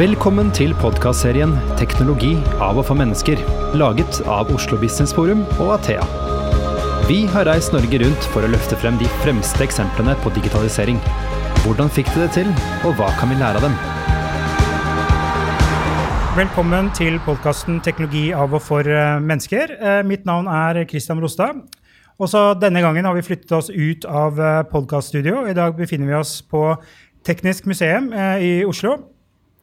Velkommen til podkastserien 'Teknologi av og for mennesker', laget av Oslo Business Forum og Athea. Vi har reist Norge rundt for å løfte frem de fremste eksemplene på digitalisering. Hvordan fikk de det til, og hva kan vi lære av dem? Velkommen til podkasten 'Teknologi av og for eh, mennesker'. Eh, Mitt navn er Christian Rostad. Også denne gangen har vi flyttet oss ut av eh, podkaststudio. I dag befinner vi oss på Teknisk museum i Oslo.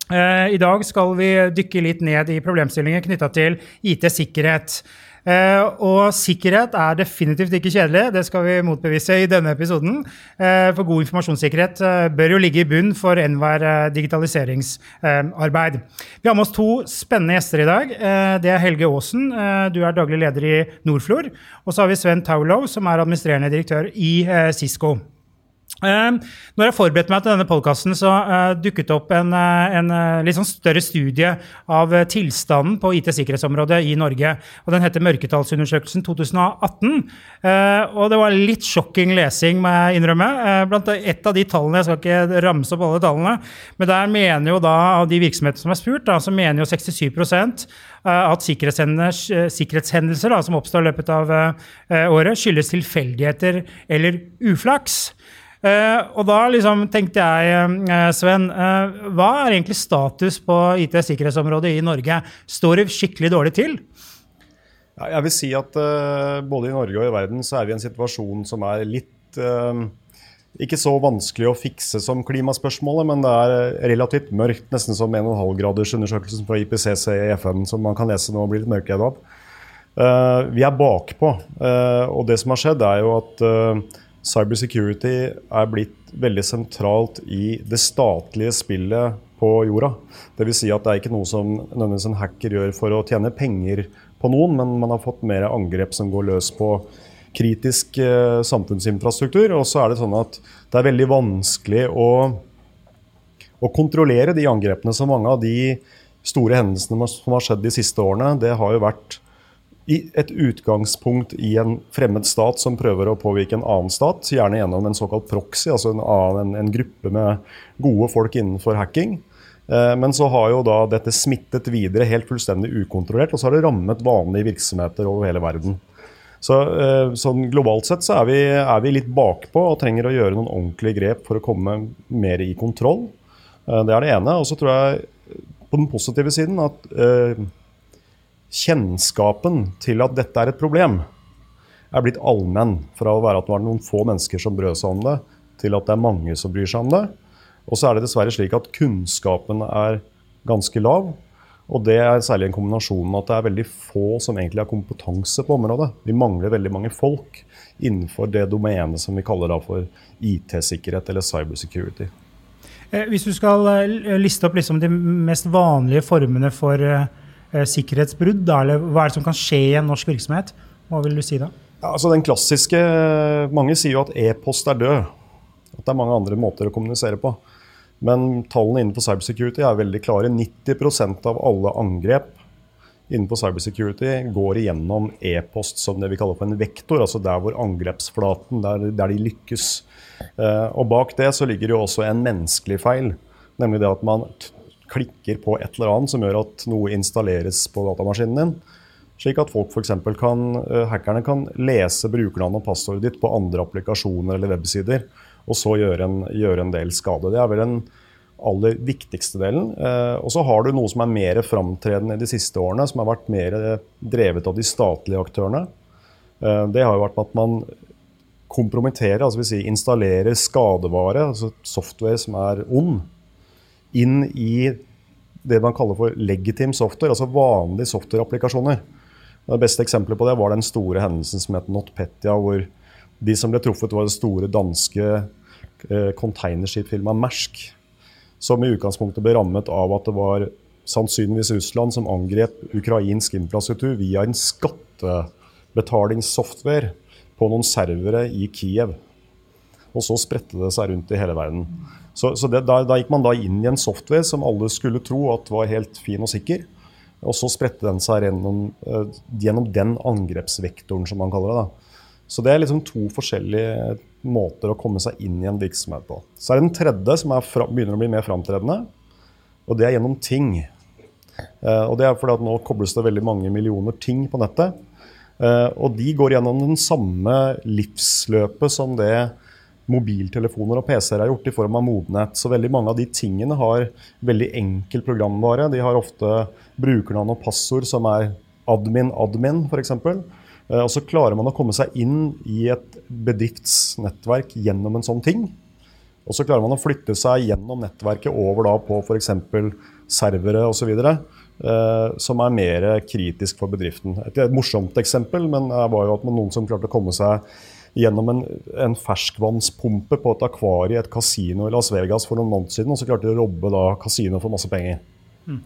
Eh, I dag skal vi dykke litt ned i problemstillinger knytta til IT-sikkerhet. Eh, og sikkerhet er definitivt ikke kjedelig, det skal vi motbevise i denne episoden. Eh, for god informasjonssikkerhet bør jo ligge i bunn for enhver digitaliseringsarbeid. vi har med oss to spennende gjester i dag. Det er Helge Aasen, du er daglig leder i Nordflor. Og så har vi Sven Taulow, som er administrerende direktør i Cisco. Uh, når jeg forberedte meg til denne podkasten, så uh, dukket det opp en, uh, en litt sånn større studie av tilstanden på IT-sikkerhetsområdet i Norge. og Den heter Mørketallsundersøkelsen 2018. og Det var litt sjokking lesing, må jeg innrømme. blant et av de tallene, Jeg skal ikke ramse opp alle tallene, men der mener jo da av de virksomhetene som er spurt, da, så mener jo 67% at sikkerhetshendelser da, som oppstår i løpet av året, skyldes tilfeldigheter eller uflaks. Uh, og da liksom tenkte jeg, uh, Sven, uh, hva er egentlig status på IT-sikkerhetsområdet i Norge? Står det skikkelig dårlig til? Ja, jeg vil si at både i Norge og i verden så er vi i en situasjon som er litt ikke så vanskelig å fikse som klimaspørsmålet, men det er relativt mørkt, nesten som 1,5-gradersundersøkelsen fra IPCC i FN, som man kan lese nå og bli litt mørkredd av. vi er bakpå, og det som har skjedd, er jo at cybersecurity er blitt veldig sentralt i det statlige spillet på jorda. Dvs. Si at det er ikke noe som nødvendigvis en hacker gjør for å tjene penger på noen, men man har fått mer angrep som går løs på kritisk eh, samfunnsinfrastruktur. Og så er det sånn at det er veldig vanskelig å, å kontrollere de angrepene. Så mange av de store hendelsene som har skjedd de siste årene, det har jo vært i et utgangspunkt i en fremmed stat som prøver å påvirke en annen stat, gjerne gjennom en såkalt proxy, altså en, annen, en, gruppe med gode folk innenfor hacking. Eh, men så har jo da dette smittet videre helt fullstendig ukontrollert, og så har det rammet vanlige virksomheter over hele verden. Så eh, sånn globalt sett så er vi, er vi litt bakpå og trenger å gjøre noen ordentlige grep for å komme mer i kontroll. Eh, det er det ene. Og så tror jeg på den positive siden at kjennskapen til at dette er et problem, er blitt allmenn. Fra å være at det var noen få mennesker som brød seg om det, til at det er mange som bryr seg om det. Og så er det dessverre slik at kunnskapen er ganske lav. Og det er særlig en kombinasjon med at det er veldig få som egentlig har kompetanse på området. Vi mangler veldig mange folk innenfor det domenet som vi kaller da for IT-sikkerhet eller cybersecurity. Eh, hvis du skal eh, liste opp liksom de mest vanlige formene for eh, sikkerhetsbrudd? Da, eller hva er det som kan skje i en norsk virksomhet? Hva vil du si da? Ja, altså den klassiske, Mange sier jo at e-post er død. At det er mange andre måter å kommunisere på. Men tallene innenfor cybersecurity er veldig klare. 90% av alle angrep innenfor cybersecurity går igjennom e-post som det vi kaller for en vektor. Altså der hvor angrepsflaten, der, der de lykkes. Eh, og bak det så ligger jo også en menneskelig feil. Nemlig det at man klikker på et eller annet som gjør at noe installeres på datamaskinen din. Slik at folk for kan, uh, hackerne kan lese brukernavn og passordet ditt på andre applikasjoner eller websider, og så gjøre en, gjøre en del skade. Det er vel den aller viktigste delen. Uh, og så har du noe som er mer framtredende de siste årene, som har vært mer drevet av de statlige aktørene. Det har jo vært at man kompromitterer, altså si installerer skadevare, altså software som er ond inn i det man kaller for legitim software, altså vanlige softwareapplikasjoner. Det beste eksempelet på det var den store hendelsen som het NotPetya, hvor de som ble truffet, var det store danske eh, containerskipfirmaet Mersk, som i utgangspunktet ble rammet av at det var sannsynligvis Russland som angrep ukrainsk infrastruktur via en skattebetalingssoftware på noen servere i Kiev. Og så spredte det seg rundt i hele verden. Så, så det, da, da, gikk man da inn i en software som alle skulle tro at var helt fin og sikker. Og så spredte den seg gjennom, uh, gjennom den angrepsvektoren, som man kaller det. da. Så det er liksom to forskjellige måter å komme seg inn i en virksomhet på. Så er det den tredje, som fra, begynner å bli mer framtredende. Og det er gjennom ting. Eh, og det er fordi at nå kobles det veldig mange millioner ting på nettet. Eh, og de går gjennom den samme livsløpet som det mobiltelefoner og PC-er har gjort i form av modnett. Så veldig mange av de tingene har veldig enkel programvare. De har ofte brukernavn og passord som er admin-admin, f.eks. Eh, og så klarer man å komme seg inn i et bedriftsnettverk gjennom en sånn ting. Og så klarer man å flytte seg gjennom nettverket over da på f.eks. servere osv. Eh, som er mer kritisk for bedriften. Et, et morsomt eksempel men det var jo at noen som klarte å komme seg gjennom en, en ferskvannspumpe på et akvarie i et kasino i Las Vegas for noen måneder siden, og så klarte de å robbe da kasinoet for masse penger. Mm.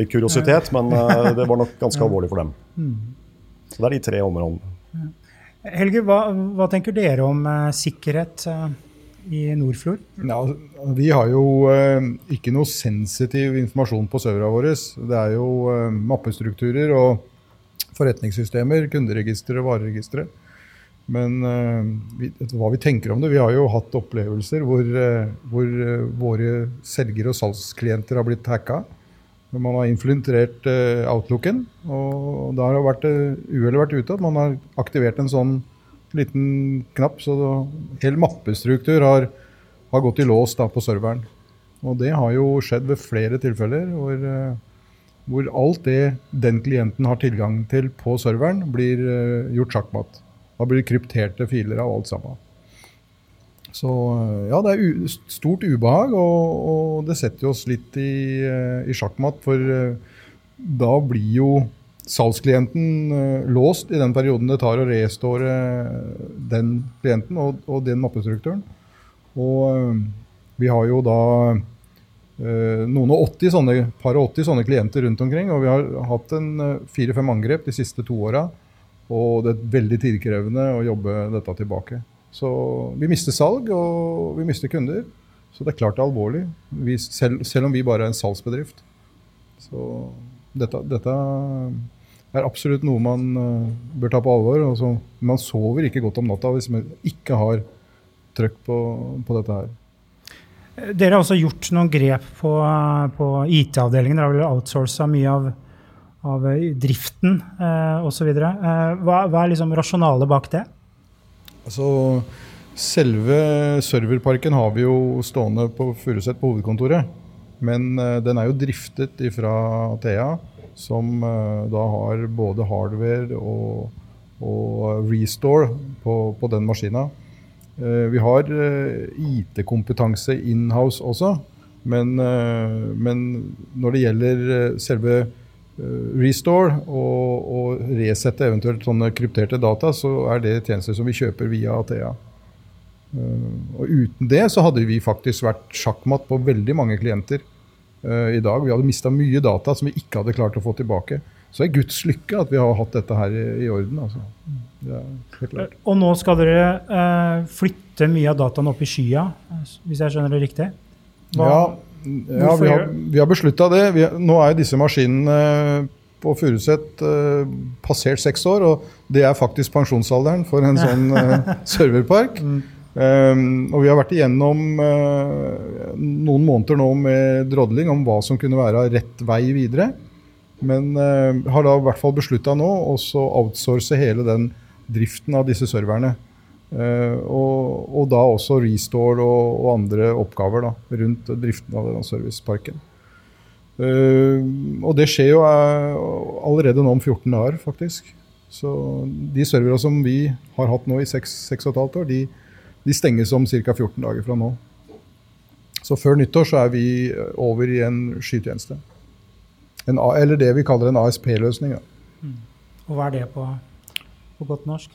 Litt kuriositet, men uh, det var nok ganske alvorlig for dem. Mm. Så det er de tre områdene. Helge, hva, hva tenker dere om uh, sikkerhet uh, i Nordfjord? Ja, vi har jo uh, ikke noe sensitiv informasjon på serverne våre. Det er jo mappestrukturer og forretningssystemer, kunderegistre og vareregistre. Men vi, hva vi tenker om det Vi har jo hatt opplevelser hvor, hvor våre selger- og salgsklienter har blitt hacka. Man har infiltrert outlooken, og da har det vært uh, uhellet vært ute at man har aktivert en sånn liten knapp, så da, hele mappestruktur har, har, gått i lås da, på serveren. Og det har jo skjedd ved flere tilfeller hvor, hvor alt det den klienten har tilgang til på serveren, blir gjort sjakkmatt. Da blir det krypterte filer av alt sammen. Så ja, det er stort ubehag, og, og, det setter oss litt i, eh, i sjakkmatt. For uh, da blir jo salgsklienten låst i den perioden det tar å restore den klienten og, og den mappestrukturen. Og vi har jo da noen og 80 sånne, par og 80 sånne klienter rundt omkring. Og vi har hatt en fire-fem angrep de siste to åra. Og det er veldig tidkrevende å jobbe dette tilbake. Så vi mister salg, og vi mister kunder. Så det er klart det er alvorlig, vi, selv, selv, om vi bare er en salgsbedrift. Så dette, dette er absolutt noe man uh, bør ta på alvor. Altså, man sover ikke godt om natta hvis man ikke har trøkk på, på dette her. Dere har også gjort noen grep på, på IT-avdelingen. Dere har vel outsourca mye av, av driften eh, osv. Eh, hva, hva er liksom rasjonalet bak det? Altså, selve serverparken har vi jo stående på Furuset på hovedkontoret. Men eh, den er jo driftet fra Thea, som eh, da har både hardware og, og restore på, på den maskina. Uh, vi har IT-kompetanse inhouse også, men, men, når det gjelder selve Eh, restore og, og, resette eventuelt sånne krypterte data, så er det tjenester som vi kjøper via Athea. Uh, og uten det så hadde vi faktisk vært sjakkmatt på veldig mange klienter uh, i dag. Vi hadde mista mye data som vi ikke hadde klart å få tilbake. Så det er Guds lykke at vi har hatt dette her i, i orden. Altså. Og nå skal dere eh, flytte mye av dataen opp i skya, hvis jeg skjønner det riktig? Hva, ja, ja, vi har, vi har beslutta det. Vi, nå er disse maskinene på Furuset uh, passert seks år, og det er faktisk pensjonsalderen for en sånn uh, serverpark. Mm. Um, og vi har vært igjennom uh, noen måneder nå med drodling om hva som kunne være rett vei videre. Men har da i hvert fall beslutta nå å outsource hele den driften av disse serverne. Uh, og, og, da også restore og, og andre oppgaver da, rundt driften av denne serviceparken. Uh, og det skjer jo uh, allerede nå om 14 dager, faktisk. Så de serverne som vi har hatt nå i 6,5 år, de, de stenges om ca. 14 dager fra nå. Så før nyttår så er vi over i en skytjeneste. En, eller det vi kaller en ASP-løsning. Mm. Og hva er det på, på godt norsk?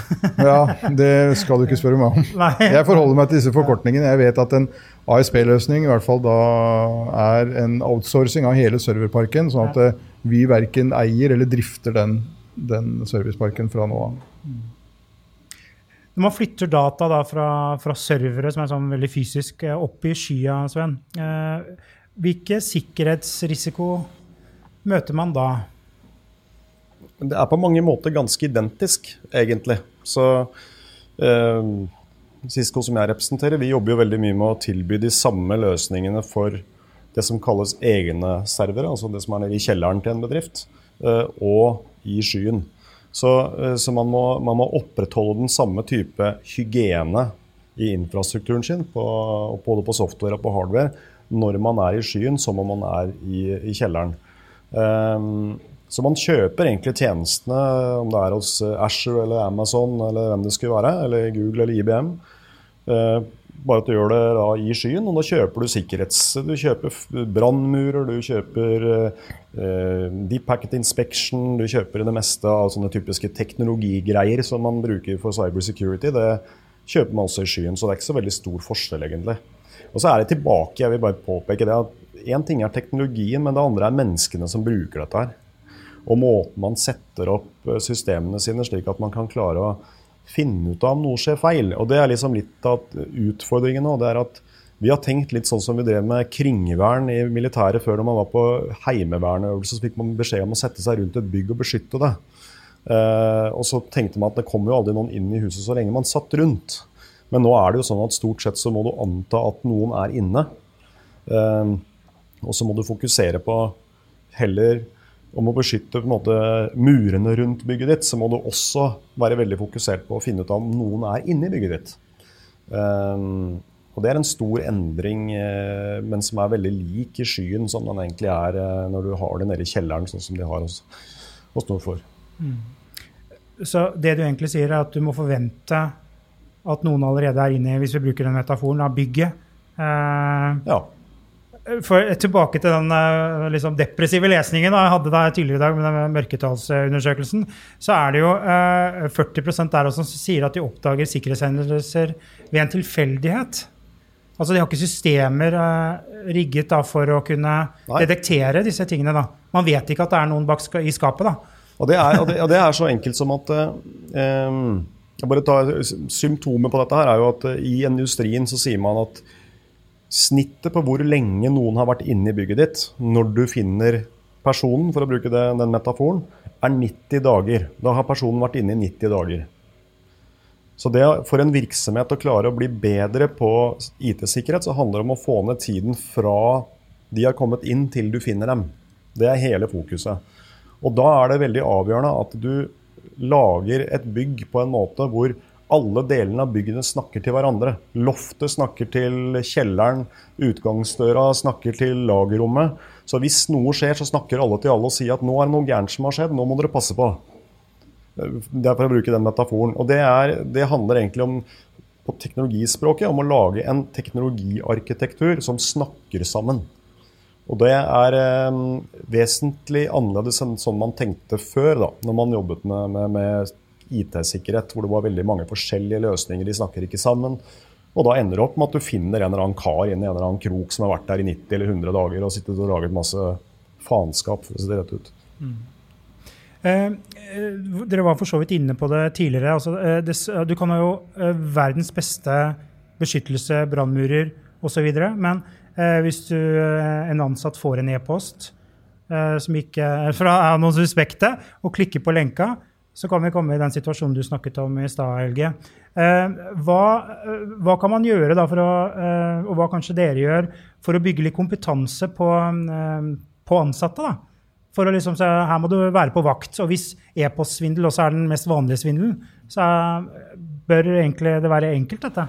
ja, det skal du ikke spørre meg om. Jeg forholder meg til disse forkortningene. Jeg vet at en ASP-løsning i hvert fall da er en outsourcing av hele serverparken, sånn at eh, vi verken eier eller drifter den, den serviceparken fra nå av. Når man flytter data da fra, fra, servere som er sånn veldig fysisk, eh, opp i skya, Sven, eh, hvilke sikkerhetsrisiko møter man da? Det er på mange måter ganske identisk, egentlig. Så eh, Cisco som jeg representerer, vi jobber jo veldig mye med å tilby de samme løsningene for det som kalles egne servere, altså det som er nede i kjelleren til en bedrift, eh, og i skyen. Så, eh, så man, må, man, må, opprettholde den samme type hygiene i infrastrukturen sin, på, både på software og på hardware, når man er i skyen som om man er i, i kjelleren. Um, så man kjøper egentlig tjenestene, om det er hos Asher eller Amazon eller hvem det skulle være, eller Google eller IBM. Uh, bare at du gjør det da i skyen, og da kjøper du sikkerhets... Du kjøper brannmurer, du kjøper eh, deep packet inspection, du kjøper det meste av sånne typiske teknologigreier som man bruker for cyber security. Det kjøper man også i skyen, så det er ikke så veldig stor forskjell, egentlig. Og så er det tilbake, jeg vil bare påpeke det, at én ting er teknologien, men det andre er menneskene som bruker dette her. Og måten man setter opp systemene sine slik at man kan klare å finne ut av om noe skjer feil. Og Det er liksom litt av utfordringen nå. det er at Vi har tenkt litt sånn som vi drev med kringvern i militæret før når man var på heimevernøvelse, Så fikk man beskjed om å sette seg rundt et bygg og beskytte det. Eh, og så tenkte man at det kommer jo aldri noen inn i huset så lenge man satt rundt. Men nå er det jo sånn at stort sett så må du anta at noen er inne. Eh, og så må du fokusere på heller om å beskytte måte, murene rundt bygget ditt, så må du også være veldig fokusert på å finne ut om noen er inni bygget ditt. Um, og Det er en stor endring, uh, men som er veldig lik i skyen som den egentlig er uh, når du har det nede i kjelleren, sånn som de har hos, hos Norfor. Mm. Så det du egentlig sier, er at du må forvente at noen allerede er inne hvis vi bruker den metaforen, av bygget. Uh, ja for, tilbake til den eh, liksom, depressive lesningen jeg hadde da tidligere i dag med den mørketallsundersøkelsen, så er det jo eh, 40% der også som sier at de oppdager sikkerhetshendelser ved en tilfeldighet. Altså De har ikke systemer eh, rigget da, for å kunne Nei. detektere disse tingene. da. Man vet ikke at det er noen bak i skapet. da. Og det er, og det, og det er så enkelt som at eh, bare ta Symptomet på dette her er jo at eh, i industrien så sier man at Snittet på hvor lenge noen har vært inne i bygget ditt når du finner personen, for å bruke det, den metaforen, er 90 dager. Da har personen vært inne i 90 dager. Så det for en virksomhet å klare å bli bedre på IT-sikkerhet, så handler det om å få ned tiden fra de har kommet inn, til du finner dem. Det er hele fokuset. Og da er det veldig avgjørende at du lager et bygg på en måte hvor alle delene av byggene snakker til hverandre. Loftet snakker til kjelleren, utgangsdøra snakker til lagerrommet. Så hvis noe skjer, så snakker alle til alle og sier at nå er det noe gærent som har skjedd, nå må dere passe på. Det er for å bruke den metaforen. Og det, er, det handler egentlig om på teknologispråket om å lage en teknologiarkitektur som snakker sammen. Og det er eh, vesentlig annerledes enn sånn man tenkte før, da, når man jobbet med, med, med IT-sikkerhet, hvor det var veldig mange forskjellige løsninger. De snakker ikke sammen. Og da ender det opp med at du finner en eller annen kar inn i en eller annen krok som har vært der i 90 eller 100 dager og sittet og laget masse faenskap, for å si det rett ut. Mm. Eh, eh dere var for så vidt inne på det tidligere. Altså, eh, det, du kan ha jo eh, verdens beste beskyttelse, brannmurer osv. Men eh, hvis du, eh, en ansatt får en e-post som ikke er fra noen suspekte, og klikker på lenka, så kan vi komme i den situasjonen du snakket om i stad, Helge. Eh, hva, eh, hva, kan man gjøre da å, eh, og hva kanskje dere gjør, for å bygge litt kompetanse på, på ansatte? da? For å liksom si her må du være på vakt. Og hvis e-postsvindel også er den mest vanlige svindelen, så bør egentlig det være enkelt, dette.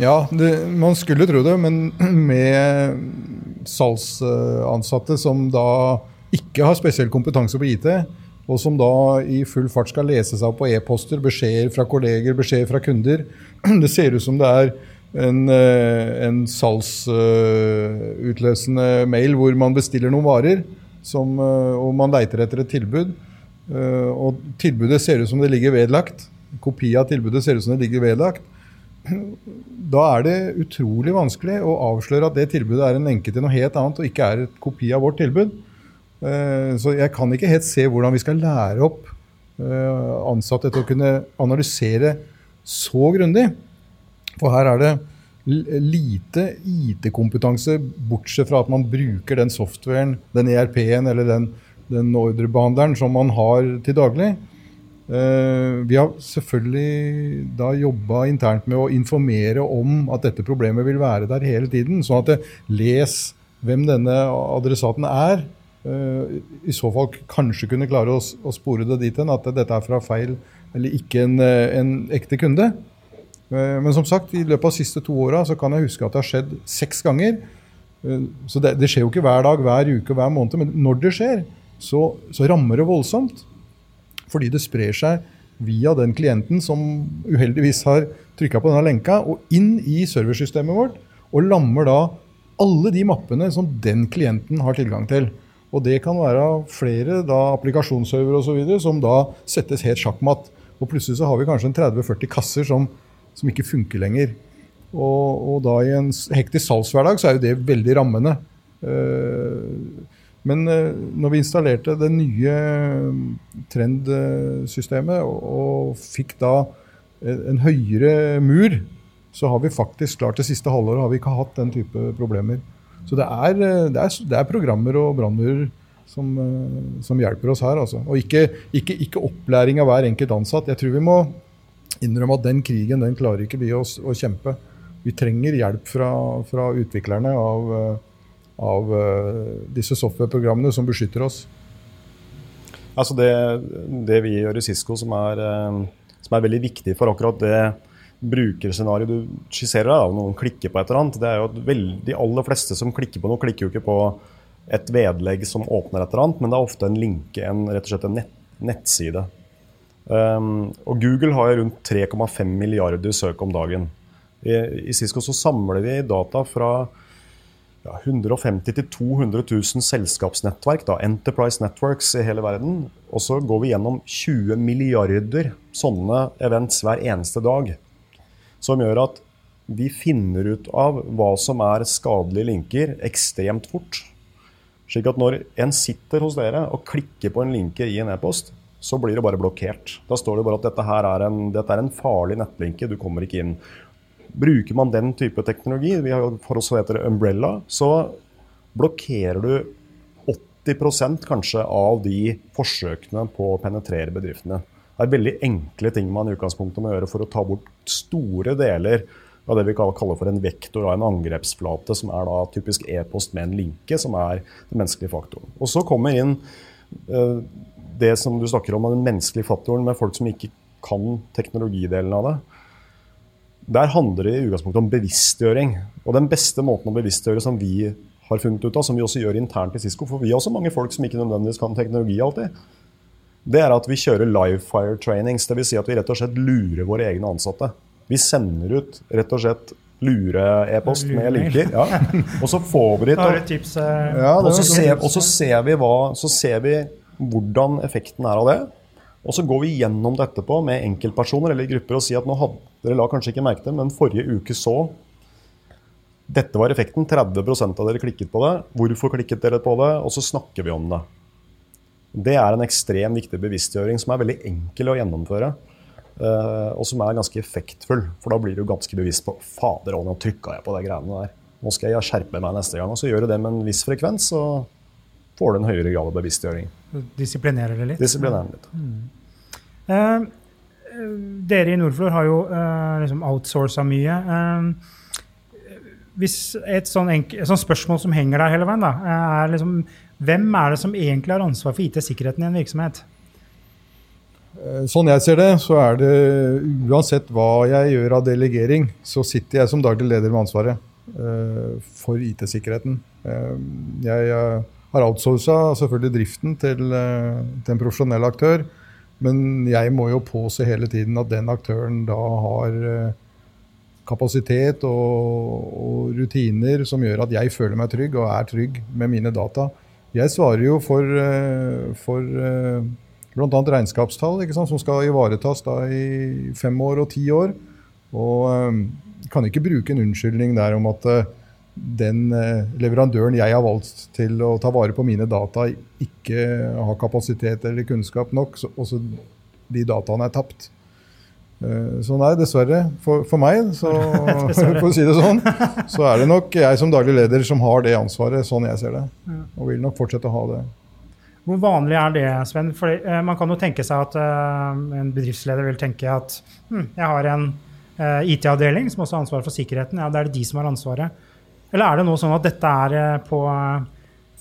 Ja, det, man skulle tro det, men med salgsansatte som da ikke har spesiell kompetanse på IT, og som da i full fart skal lese seg opp på e-poster, beskjeder fra kolleger, beskjeder fra kunder. Det ser ut som det er en, eh, en salgsutløsende mail hvor man bestiller noen varer, som, eh, og man leiter etter et tilbud. Eh, og tilbudet ser ut som det ligger vedlagt. Kopi av tilbudet ser ut som det ligger vedlagt. Da er det utrolig vanskelig å avsløre at det tilbudet er en lenke til noe helt annet og ikke er et kopi av vårt tilbud. Eh, så jeg kan ikke helt se hvordan vi skal lære opp eh, ansatte til å kunne analysere så grundig. For her er det lite IT-kompetanse, bortsett fra at man bruker den softwaren, den ERP-en eller den, den ordrebehandleren som man har til daglig. Uh, vi har selvfølgelig da jobba internt med å informere om at dette problemet vil være der hele tiden. Sånn at jeg les hvem denne adressaten er. Uh, I så fall kanskje kunne klare å, å spore det dit hen at dette er fra feil eller ikke en, en ekte kunde. Uh, men som sagt, i løpet av de siste to åra kan jeg huske at det har skjedd seks ganger. Så det, det, skjer jo ikke hver dag, hver uke hver måned, men når det skjer, så, så rammer det voldsomt. Fordi det sprer seg via den klienten som uheldigvis har trykka på denne lenka, og inn i serversystemet vårt, og lammer da alle de mappene som den klienten har tilgang til. Og det kan være flere da, applikasjonsservere osv. som da settes helt sjakkmatt. Og plutselig så har vi kanskje en 30-40 kasser som, som, ikke funker lenger. Og, og, da i en hektisk salgshverdag så er jo det veldig rammende. Uh, men uh, når vi installerte det nye trendsystemet og, og fikk da en høyere mur, så har vi faktisk klart det siste halvåret har vi ikke hatt den type problemer. Så det er, det er, det er programmer og brannmurer som, som, hjelper oss her. Altså. Og ikke, ikke, ikke, opplæring av hver enkelt ansatt. Jeg tror vi må innrømme at den krigen den klarer ikke vi å, å kjempe. Vi trenger hjelp fra, fra utviklerne av, av disse software-programmene som beskytter oss. Altså det, det, vi gjør i Cisco som er som er veldig viktig for akkurat det brukerscenarioet du skisserer. Da, noen klikker på et eller annet. Det er jo at De aller fleste som klikker på noe, klikker jo ikke på et vedlegg som åpner et eller annet, men det er ofte en linke, en, rett og slett en nett, nettside. Um, og Google har jo rundt 3,5 milliarder søk om dagen. I, I Cisco så samler vi data fra ja, 150 000-200 000 selskapsnettverk, da, Enterprise Networks i hele verden. Og så går vi gjennom 20 milliarder sånne events hver eneste dag. Som gjør at vi finner ut av hva som er skadelige linker ekstremt fort. Slik at når en sitter hos dere og klikker på en linke i en e-post, så blir det bare blokkert. Da står det bare at dette, er en, dette er en farlig nettlinke, du kommer ikke inn. Bruker man den type teknologi, vi har for oss heter det Umbrella, så blokkerer du 80% kanskje av de forsøkene på å penetrere bedriftene. Det er veldig enkle ting man i utgangspunktet må gjøre for å ta bort store deler av det vi kaller for en vektor av en angrepsflate, som er da typisk e-post med en linke, som er den menneskelige faktoren. Og så kommer inn uh, det som du snakker om, den menneskelige faktoren med folk som ikke kan teknologidelen av det. Der handler det i utgangspunktet om bevisstgjøring. Og den beste måten å bevisstgjøre som vi har funnet ut av, som vi også gjør internt i Cisco, for vi har også mange folk som ikke nødvendigvis kan teknologi alltid, det er at vi kjører live fire trainings. Dvs. Si at vi rett og slett lurer våre egne ansatte. Vi sender ut rett og slett lure-e-post med linker. Ja. Og så får vi det til ja, Og så ser, og så ser vi hva, så ser vi hvordan effekten er av det. Og så går vi gjennom dette på med enkeltpersoner eller grupper og sier at nå hadde dere la kanskje ikke merke det, men forrige uke så dette var effekten. 30% av dere klikket på det. Hvorfor klikket dere på det? Og så snakker vi om det. Det er en ekstremt viktig bevisstgjøring som er veldig enkel å gjennomføre. Uh, og som er ganske effektfull, for da blir du ganske bevisst på Fader, nå trykka jeg på de greiene der. Nå skal jeg skjerpe meg neste gang. Og så gjør du det med en viss frekvens, så får du en høyere grad av bevisstgjøring. Disiplinerer det litt? Disiplinerer det litt. Mm. Uh, dere i Nordflor har jo uh, liksom outsourca mye. Uh, hvis et sånn, et sånn, spørsmål som henger der hele veien, da, er liksom Hvem er det som egentlig har ansvar for IT-sikkerheten i en virksomhet? Sånn jeg ser det, så er det uansett hva jeg gjør av delegering, så sitter jeg som daglig leder med ansvaret for IT-sikkerheten. Jeg har outsourca selvfølgelig driften til, til en profesjonell aktør. Men jeg må jo påse hele tiden at den aktøren da har eh, kapasitet og, og, rutiner som gjør at jeg føler meg trygg og er trygg med mine data. Jeg svarer jo for, eh, for eh, bl.a. regnskapstall som skal ivaretas i fem år og ti år. Og kan ikke bruke en unnskyldning der om at den eh, leverandøren jeg har valgt til å ta vare på mine data, ikke har kapasitet eller kunnskap nok, så de dataene er tapt. Eh, så nei, dessverre. For, for meg, så, for å si det sånn, så er det nok jeg som daglig leder som har det ansvaret, sånn jeg ser det. Og vil nok fortsette å ha det. Hvor vanlig er det, Sven? For eh, Man kan jo tenke seg at eh, en bedriftsleder vil tenke at hm, jeg har en eh, IT-avdeling som også har ansvar for sikkerheten. Ja, det er det de som har ansvaret. Eller er det nå sånn at dette er eh, på,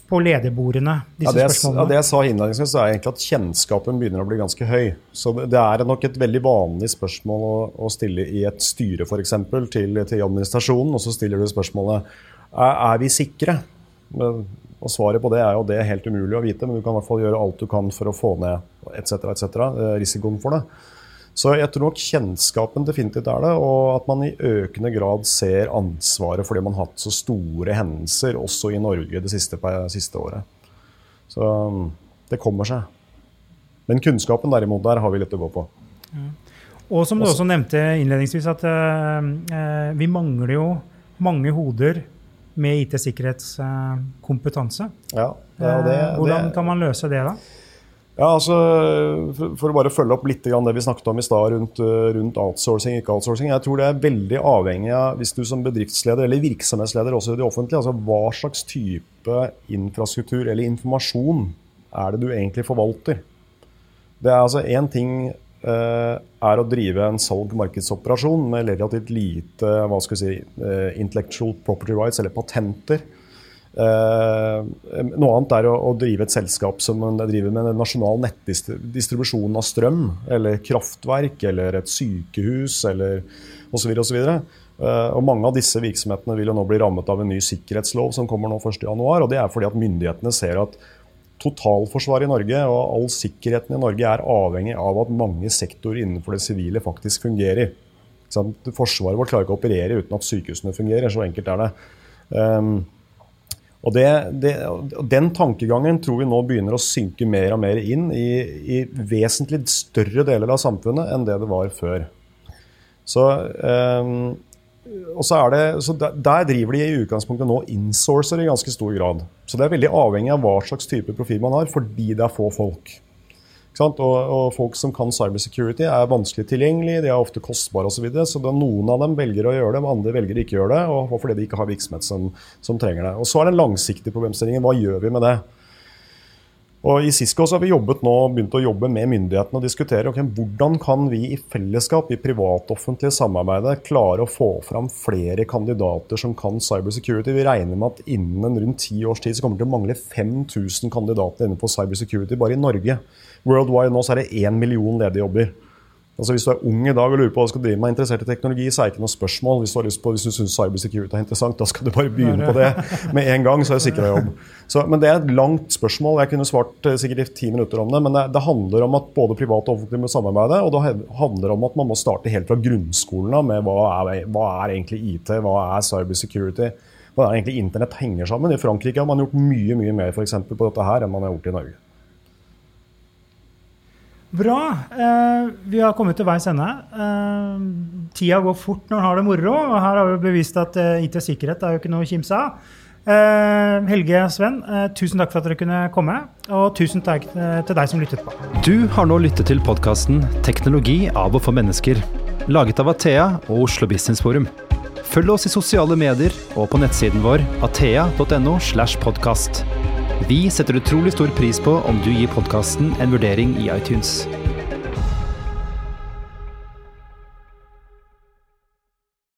på lederbordene, disse ja, det, jeg, spørsmålene? ja, det jeg sa innledningsvis, så er egentlig at kjennskapen begynner å bli ganske høy. Så det, det er nok et veldig vanlig spørsmål å, å stille i et styre f.eks. Til, til administrasjonen, og så stiller du spørsmålet er, er vi sikre. Og Svaret på det er jo det er helt umulig å vite, men du kan i hvert fall gjøre alt du kan for å få ned etc., etc., eh, risikoen for det. Så jeg tror nok kjennskapen definitivt er det, og at man i økende grad ser ansvaret fordi man har hatt så store hendelser også i Norge det siste, siste året. Så mm, det kommer seg. Men kunnskapen derimot, der har vi litt å gå på. Ja. Og som du også nevnte innledningsvis, at uh, vi mangler jo mange hoder med IT-sikkerhetskompetanse. Ja, det, det, Hvordan kan man løse det, da? Ja, altså, for, å bare følge opp litt det vi snakket om i stad rundt, rundt, outsourcing ikke outsourcing. Jeg tror det er veldig avhengig av hvis du som bedriftsleder eller virksomhetsleder også i det offentlige, altså hva slags type infrastruktur eller informasjon er det du egentlig forvalter. Det er altså én ting eh, er å drive en salg-markedsoperasjon med relativt lite hva skal vi si, eh, intellectual property rights eller patenter. Uh, noe annet er å, å, drive et selskap som driver med en nasjonal nettdistribusjon av strøm, eller kraftverk, eller et sykehus, eller osv. osv. Uh, og mange av disse virksomhetene vil jo nå bli rammet av en ny sikkerhetslov som kommer nå 1.1. Og det er fordi at myndighetene ser at totalforsvaret i Norge og all sikkerheten i Norge er avhengig av at mange sektorer innenfor det sivile faktisk fungerer. Forsvaret vårt klarer ikke å operere uten at sykehusene fungerer. Så enkelt er det. Um, og det, det, Den tankegangen tror vi nå begynner å synke mer og mer inn i, i vesentlig større deler av samfunnet enn det det var før. Så, um, og så det, så der, der, driver de i utgangspunktet nå insourcer i ganske stor grad. Så det er veldig avhengig av hva slags type profil man har, fordi det er få folk. Og, og, folk som kan cybersecurity, er vanskelig tilgjengelig, de er ofte kostbare osv. Så, videre, så noen av dem velger å gjøre det, men andre velger ikke å gjøre det. og fordi de ikke har virksomhet som, som trenger det. Og Så er den langsiktige problemstillingen hva gjør vi med det? Og I Cisco så har vi jobbet nå, begynt å jobbe med myndighetene og diskutere okay, hvordan kan vi i fellesskap i privat-offentlig samarbeid klare å få fram flere kandidater som kan cybersecurity. Vi regner med at innen rundt ti års tid så kommer det til å mangle 5000 kandidater innenfor cybersecurity bare i Norge. Worldwide nå så er det én million ledige jobber. Altså Hvis du er ung i dag og lurer på hva du skal drive med, interessert i teknologi, så er det ikke noe spørsmål. Hvis du har lyst på, hvis du syns cybersecurity er interessant, da skal du bare begynne på det med en gang, så er du sikra jobb. Så, men det er et langt spørsmål. Jeg kunne svart eh, sikkert i ti minutter om det. Men det, det, handler om at både privat og offentlig må samarbeide. Og det handler om at man må starte helt fra grunnskolen av med hva er, hva er egentlig IT, hva er cybersecurity. Hva er egentlig internett henger sammen. I Frankrike har man gjort mye mye mer for på dette her enn man har gjort i Norge. Bra. Eh, vi har kommet til veis ende. Eh, tida går fort når en har det moro. og Her har vi bevist at eh, IT-sikkerhet er jo ikke noe å kimse av. Eh, Helge Sven, eh, tusen takk for at dere kunne komme. Og tusen takk eh, til deg som lyttet på. Du har nå lyttet til podkasten 'Teknologi av og for mennesker', laget av Athea og Oslo Business Forum. Følg oss i sosiale medier og på nettsiden vår athea.no. slash podkast. Vi setter utrolig stor pris på om du gir podkasten en vurdering i iTunes.